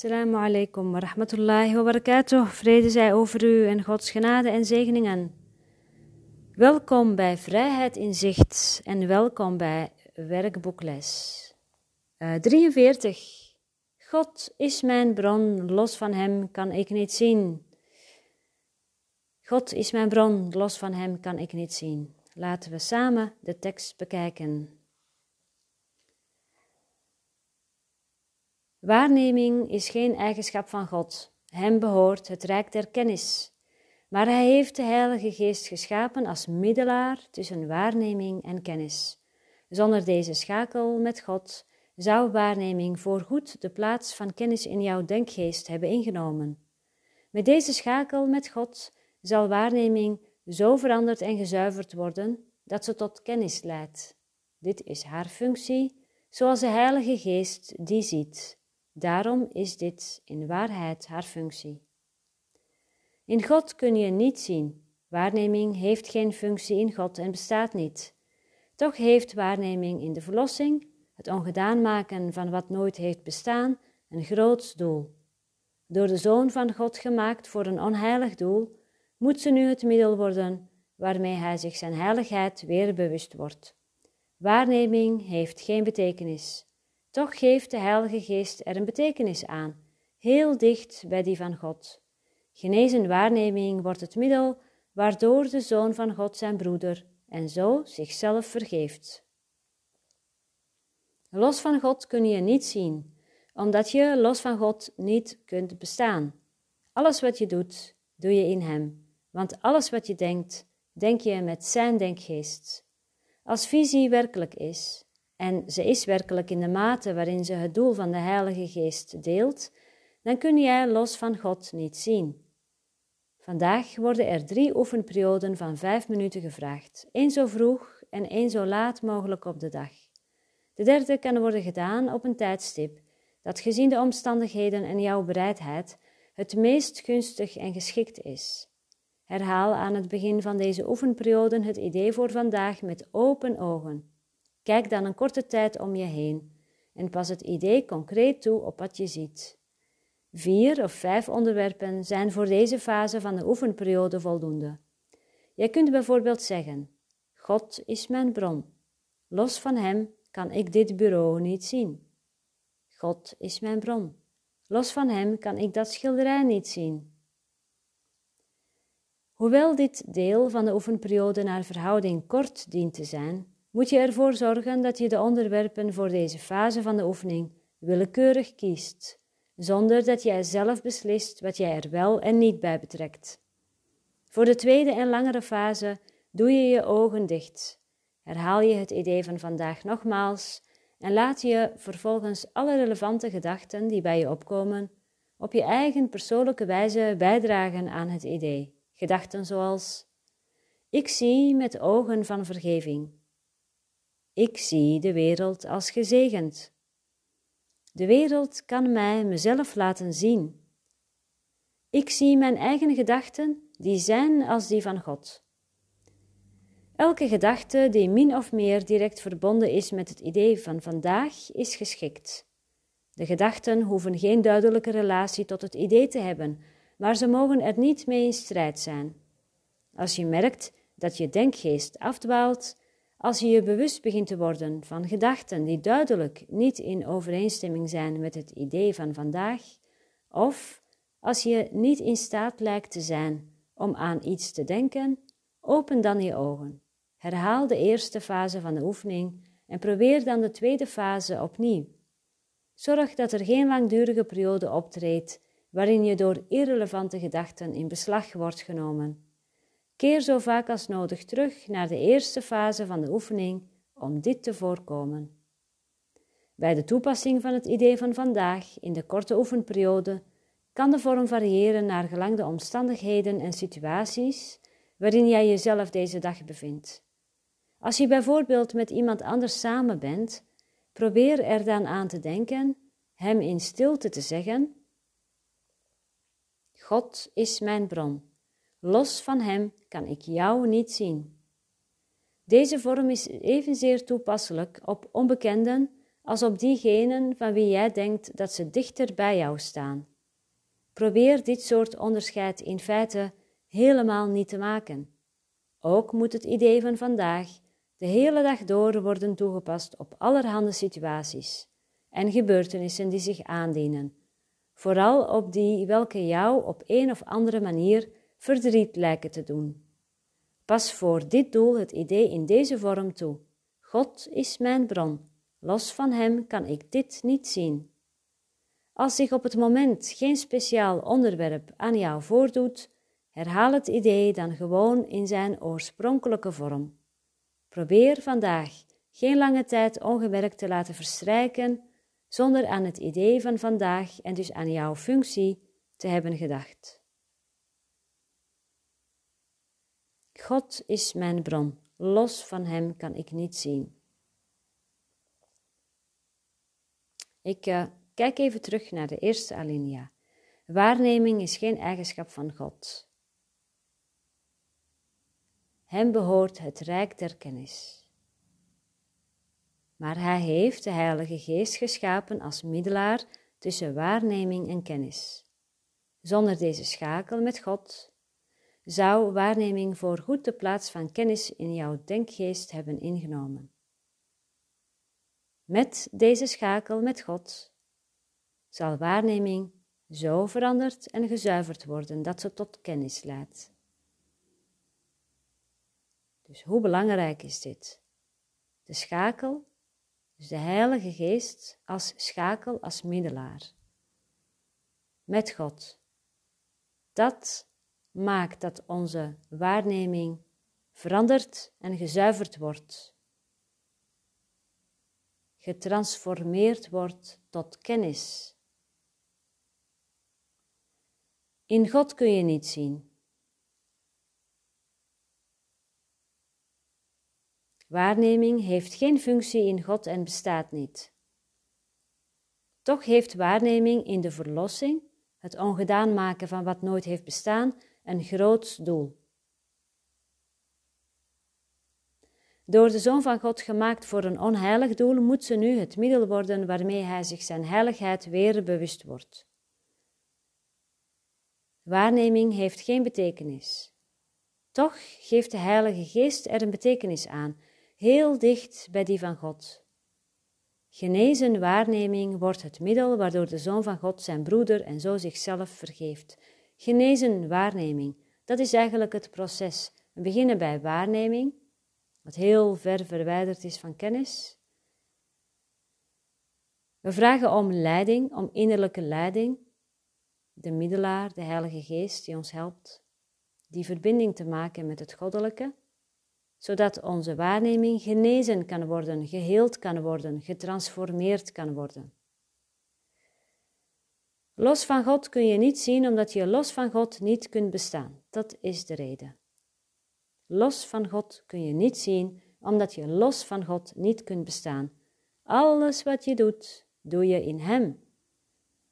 Assalamu alaikum wa rahmatullahi wa barakatuh. Vrede zij over u en Gods genade en zegeningen. Welkom bij Vrijheid in Zicht en welkom bij Werkboekles uh, eh, 43. God is mijn bron, los van Hem kan ik niet zien. God is mijn bron, los van Hem kan ik niet zien. Laten we samen de tekst bekijken. Waarneming is geen eigenschap van God. Hem behoort het rijk der kennis. Maar hij heeft de Heilige Geest geschapen als middelaar tussen waarneming en kennis. Zonder deze schakel met God zou waarneming voorgoed de plaats van kennis in jouw denkgeest hebben ingenomen. Met deze schakel met God zal waarneming zo veranderd en gezuiverd worden dat ze tot kennis leidt. Dit is haar functie, zoals de Heilige Geest die ziet. Daarom is dit in waarheid haar functie. In God kun je niet zien. Waarneming heeft geen functie in God en bestaat niet. Toch heeft waarneming in de verlossing, het ongedaan maken van wat nooit heeft bestaan, een groot doel. Door de Zoon van God gemaakt voor een onheilig doel, moet ze nu het middel worden waarmee hij zich zijn heiligheid weer bewust wordt. Waarneming heeft geen betekenis. Toch geeft de Heilige Geest er een betekenis aan, heel dicht bij die van God. Genezen waarneming wordt het middel waardoor de Zoon van God zijn broeder en zo zichzelf vergeeft. Los van God kun je niet zien, omdat je los van God niet kunt bestaan. Alles wat je doet, doe je in Hem, want alles wat je denkt, denk je met Zijn denkgeest. Als visie werkelijk is, en ze is werkelijk in de mate waarin ze het doel van de Heilige Geest deelt, dan kun jij los van God niet zien. Vandaag worden er drie oefenperioden van vijf minuten gevraagd, één zo vroeg en één zo laat mogelijk op de dag. De derde kan worden gedaan op een tijdstip dat gezien de omstandigheden en jouw bereidheid het meest gunstig en geschikt is. Herhaal aan het begin van deze oefenperiode het idee voor vandaag met open ogen. Kijk dan een korte tijd om je heen en pas het idee concreet toe op wat je ziet. Vier of vijf onderwerpen zijn voor deze fase van de oefenperiode voldoende. Je kunt bijvoorbeeld zeggen: God is mijn bron. Los van Hem kan ik dit bureau niet zien. God is mijn bron. Los van Hem kan ik dat schilderij niet zien. Hoewel dit deel van de oefenperiode naar verhouding kort dient te zijn, moet je ervoor zorgen dat je de onderwerpen voor deze fase van de oefening willekeurig kiest, zonder dat jij zelf beslist wat jij er wel en niet bij betrekt. Voor de tweede en langere fase doe je je ogen dicht, herhaal je het idee van vandaag nogmaals en laat je vervolgens alle relevante gedachten die bij je opkomen op je eigen persoonlijke wijze bijdragen aan het idee. Gedachten zoals: Ik zie met ogen van vergeving. Ik zie de wereld als gezegend. De wereld kan mij mezelf laten zien. Ik zie mijn eigen gedachten, die zijn als die van God. Elke gedachte die min of meer direct verbonden is met het idee van vandaag, is geschikt. De gedachten hoeven geen duidelijke relatie tot het idee te hebben, maar ze mogen er niet mee in strijd zijn. Als je merkt dat je denkgeest afdwaalt, als je je bewust begint te worden van gedachten die duidelijk niet in overeenstemming zijn met het idee van vandaag, of als je niet in staat lijkt te zijn om aan iets te denken, open dan je ogen. Herhaal de eerste fase van de oefening en probeer dan de tweede fase opnieuw. Zorg dat er geen langdurige periode optreedt waarin je door irrelevante gedachten in beslag wordt genomen. Keer zo vaak als nodig terug naar de eerste fase van de oefening om dit te voorkomen. Bij de toepassing van het idee van vandaag in de korte oefenperiode kan de vorm variëren naar gelang de omstandigheden en situaties waarin jij jezelf deze dag bevindt. Als je bijvoorbeeld met iemand anders samen bent, probeer er dan aan te denken, hem in stilte te zeggen: God is mijn bron. Los van Hem kan ik jou niet zien. Deze vorm is evenzeer toepasselijk op onbekenden als op diegenen van wie jij denkt dat ze dichter bij jou staan. Probeer dit soort onderscheid in feite helemaal niet te maken. Ook moet het idee van vandaag de hele dag door worden toegepast op allerhande situaties en gebeurtenissen die zich aandienen, vooral op die welke jou op een of andere manier verdriet lijken te doen. Pas voor dit doel het idee in deze vorm toe. God is mijn bron, los van Hem kan ik dit niet zien. Als zich op het moment geen speciaal onderwerp aan jou voordoet, herhaal het idee dan gewoon in zijn oorspronkelijke vorm. Probeer vandaag geen lange tijd ongewerkt te laten verstrijken zonder aan het idee van vandaag en dus aan jouw functie te hebben gedacht. God is mijn bron, los van Hem kan ik niet zien. Ik uh, kijk even terug naar de eerste alinea. Waarneming is geen eigenschap van God. Hem behoort het rijk der kennis. Maar hij heeft de Heilige Geest geschapen als middelaar tussen waarneming en kennis. Zonder deze schakel met God zou waarneming voorgoed de plaats van kennis in jouw denkgeest hebben ingenomen. Met deze schakel met God zal waarneming zo veranderd en gezuiverd worden dat ze tot kennis leidt. Dus hoe belangrijk is dit? De schakel, dus de Heilige Geest als schakel, als middelaar. Met God. Dat maakt dat onze waarneming veranderd en gezuiverd wordt. Getransformeerd wordt tot kennis. In God kun je niet zien. Waarneming heeft geen functie in God en bestaat niet. Toch heeft waarneming in de verlossing, het ongedaan maken van wat nooit heeft bestaan, een groot doel. Door de Zoon van God gemaakt voor een onheilig doel, moet ze nu het middel worden waarmee hij zich zijn heiligheid weer bewust wordt. Waarneming heeft geen betekenis. Toch geeft de Heilige Geest er een betekenis aan, heel dicht bij die van God. Genezen waarneming wordt het middel waardoor de Zoon van God zijn broeder en zo zichzelf vergeeft. Genezen waarneming, dat is eigenlijk het proces. We beginnen bij waarneming, wat heel ver verwijderd is van kennis. We vragen om leiding, om innerlijke leiding, de middelaar, de Heilige Geest die ons helpt, die verbinding te maken met het Goddelijke zodat onze waarneming genezen kan worden, geheeld kan worden, getransformeerd kan worden. Los van God kun je niet zien omdat je los van God niet kunt bestaan. Dat is de reden. Los van God kun je niet zien omdat je los van God niet kunt bestaan. Alles wat je doet, doe je in Hem.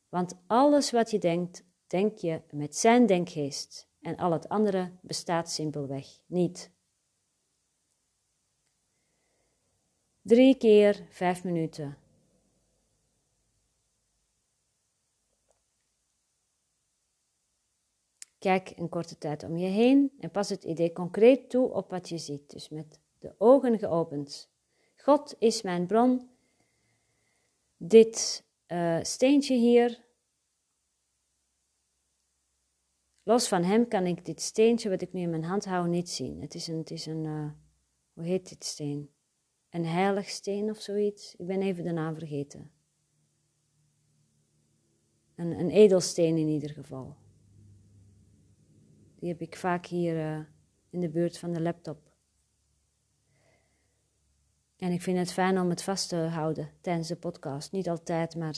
Want alles wat je denkt, denk je met Zijn denkgeest en al het andere bestaat simpelweg niet. Drie keer vijf minuten. Kijk een korte tijd om je heen en pas het idee concreet toe op wat je ziet, dus met de ogen geopend. God is mijn bron. Dit uh, steentje hier, los van hem kan ik dit steentje wat ik nu in mijn hand hou niet zien. Het is een, het is een uh, hoe heet dit steen? een heilig steen of zoiets. Ik ben even de naam vergeten. Een, een edelsteen in ieder geval. Die heb ik vaak hier uh, in de buurt van de laptop. En ik vind het fijn om het vast te houden tijdens de podcast. Niet altijd, maar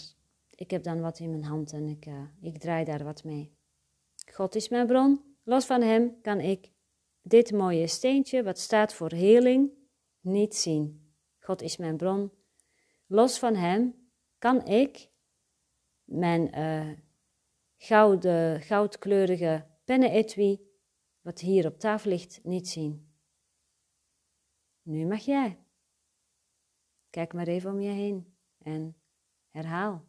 ik heb dan wat in mijn hand en ik, uh, ik draai daar wat mee. God is mijn bron. Los van Hem kan ik dit mooie steentje, wat staat voor heling, niet zien. God is mijn bron. Los van Hem kan ik mijn uh, gouden, goudkleurige pennenetui, wat hier op tafel ligt, niet zien. Nu mag jij. Kijk maar even om je heen. en herhaal.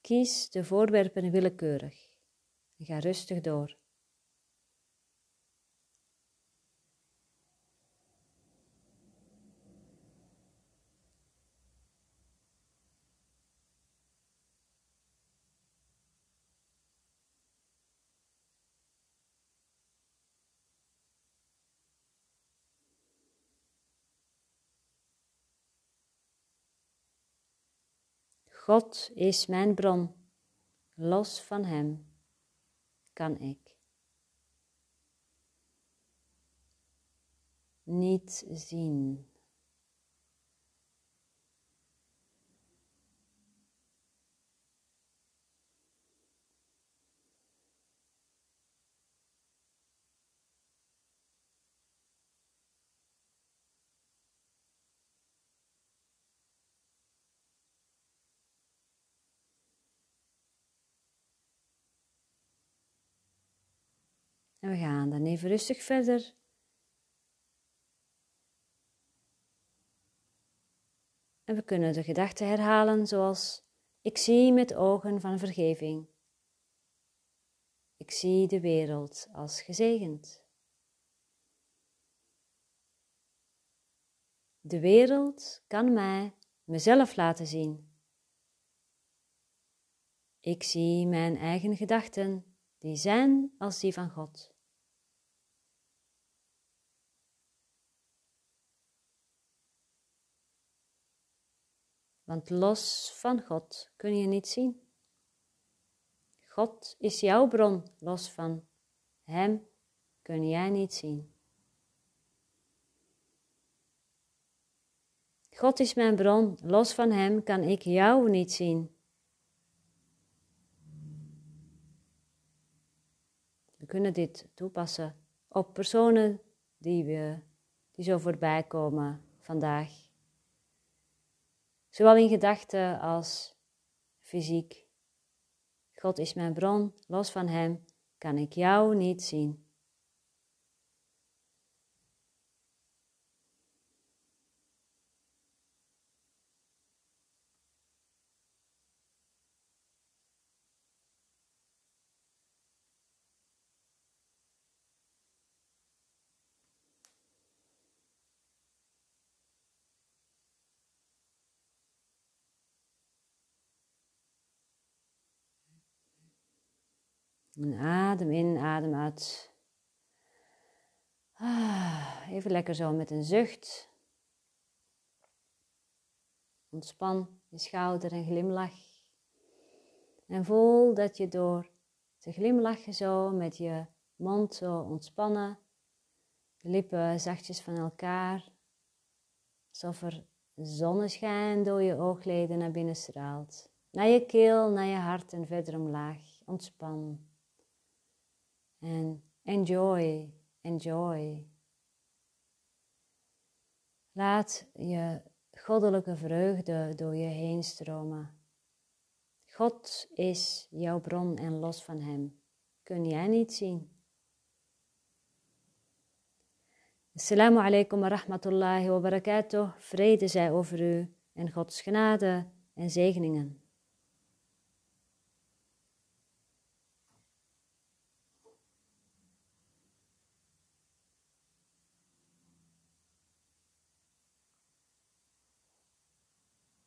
Kies de voorwerpen willekeurig en ga rustig door. God is mijn bron. Los van Hem kan ik niet zien. En we gaan dan even rustig verder. En we kunnen de gedachte herhalen zoals ik zie met ogen van vergeving. Ik zie de wereld als gezegend. De wereld kan mij mezelf laten zien. Ik zie mijn eigen gedachten, die zijn als die van God. Want los van God kun je niet zien. God is jouw bron, los van Hem kun jij niet zien. God is mijn bron, los van Hem kan ik jou niet zien. We kunnen dit toepassen op personen die, we, die zo voorbij komen vandaag zowel in gedachten als fysiek. God is mijn bron, los van Hem kan ik jou niet zien. Adem in, adem uit. Ah, even lekker zo met een zucht. Ontspan je schouder en glimlach. En voel dat je door te glimlachen zo met je mond zo ontspannen, de lippen zachtjes van elkaar, alsof er zonneschijn door je oogleden naar binnen straalt. Naar je keel, naar je hart en verder omlaag. Ontspan. En enjoy, enjoy. Laat je goddelijke vreugde door je heen stromen. God is jouw bron en los van Hem kun jij niet zien. Assalamu alaikum wa rahmatullahi wa barakatuh. Vrede zij over u en Gods genade en zegeningen.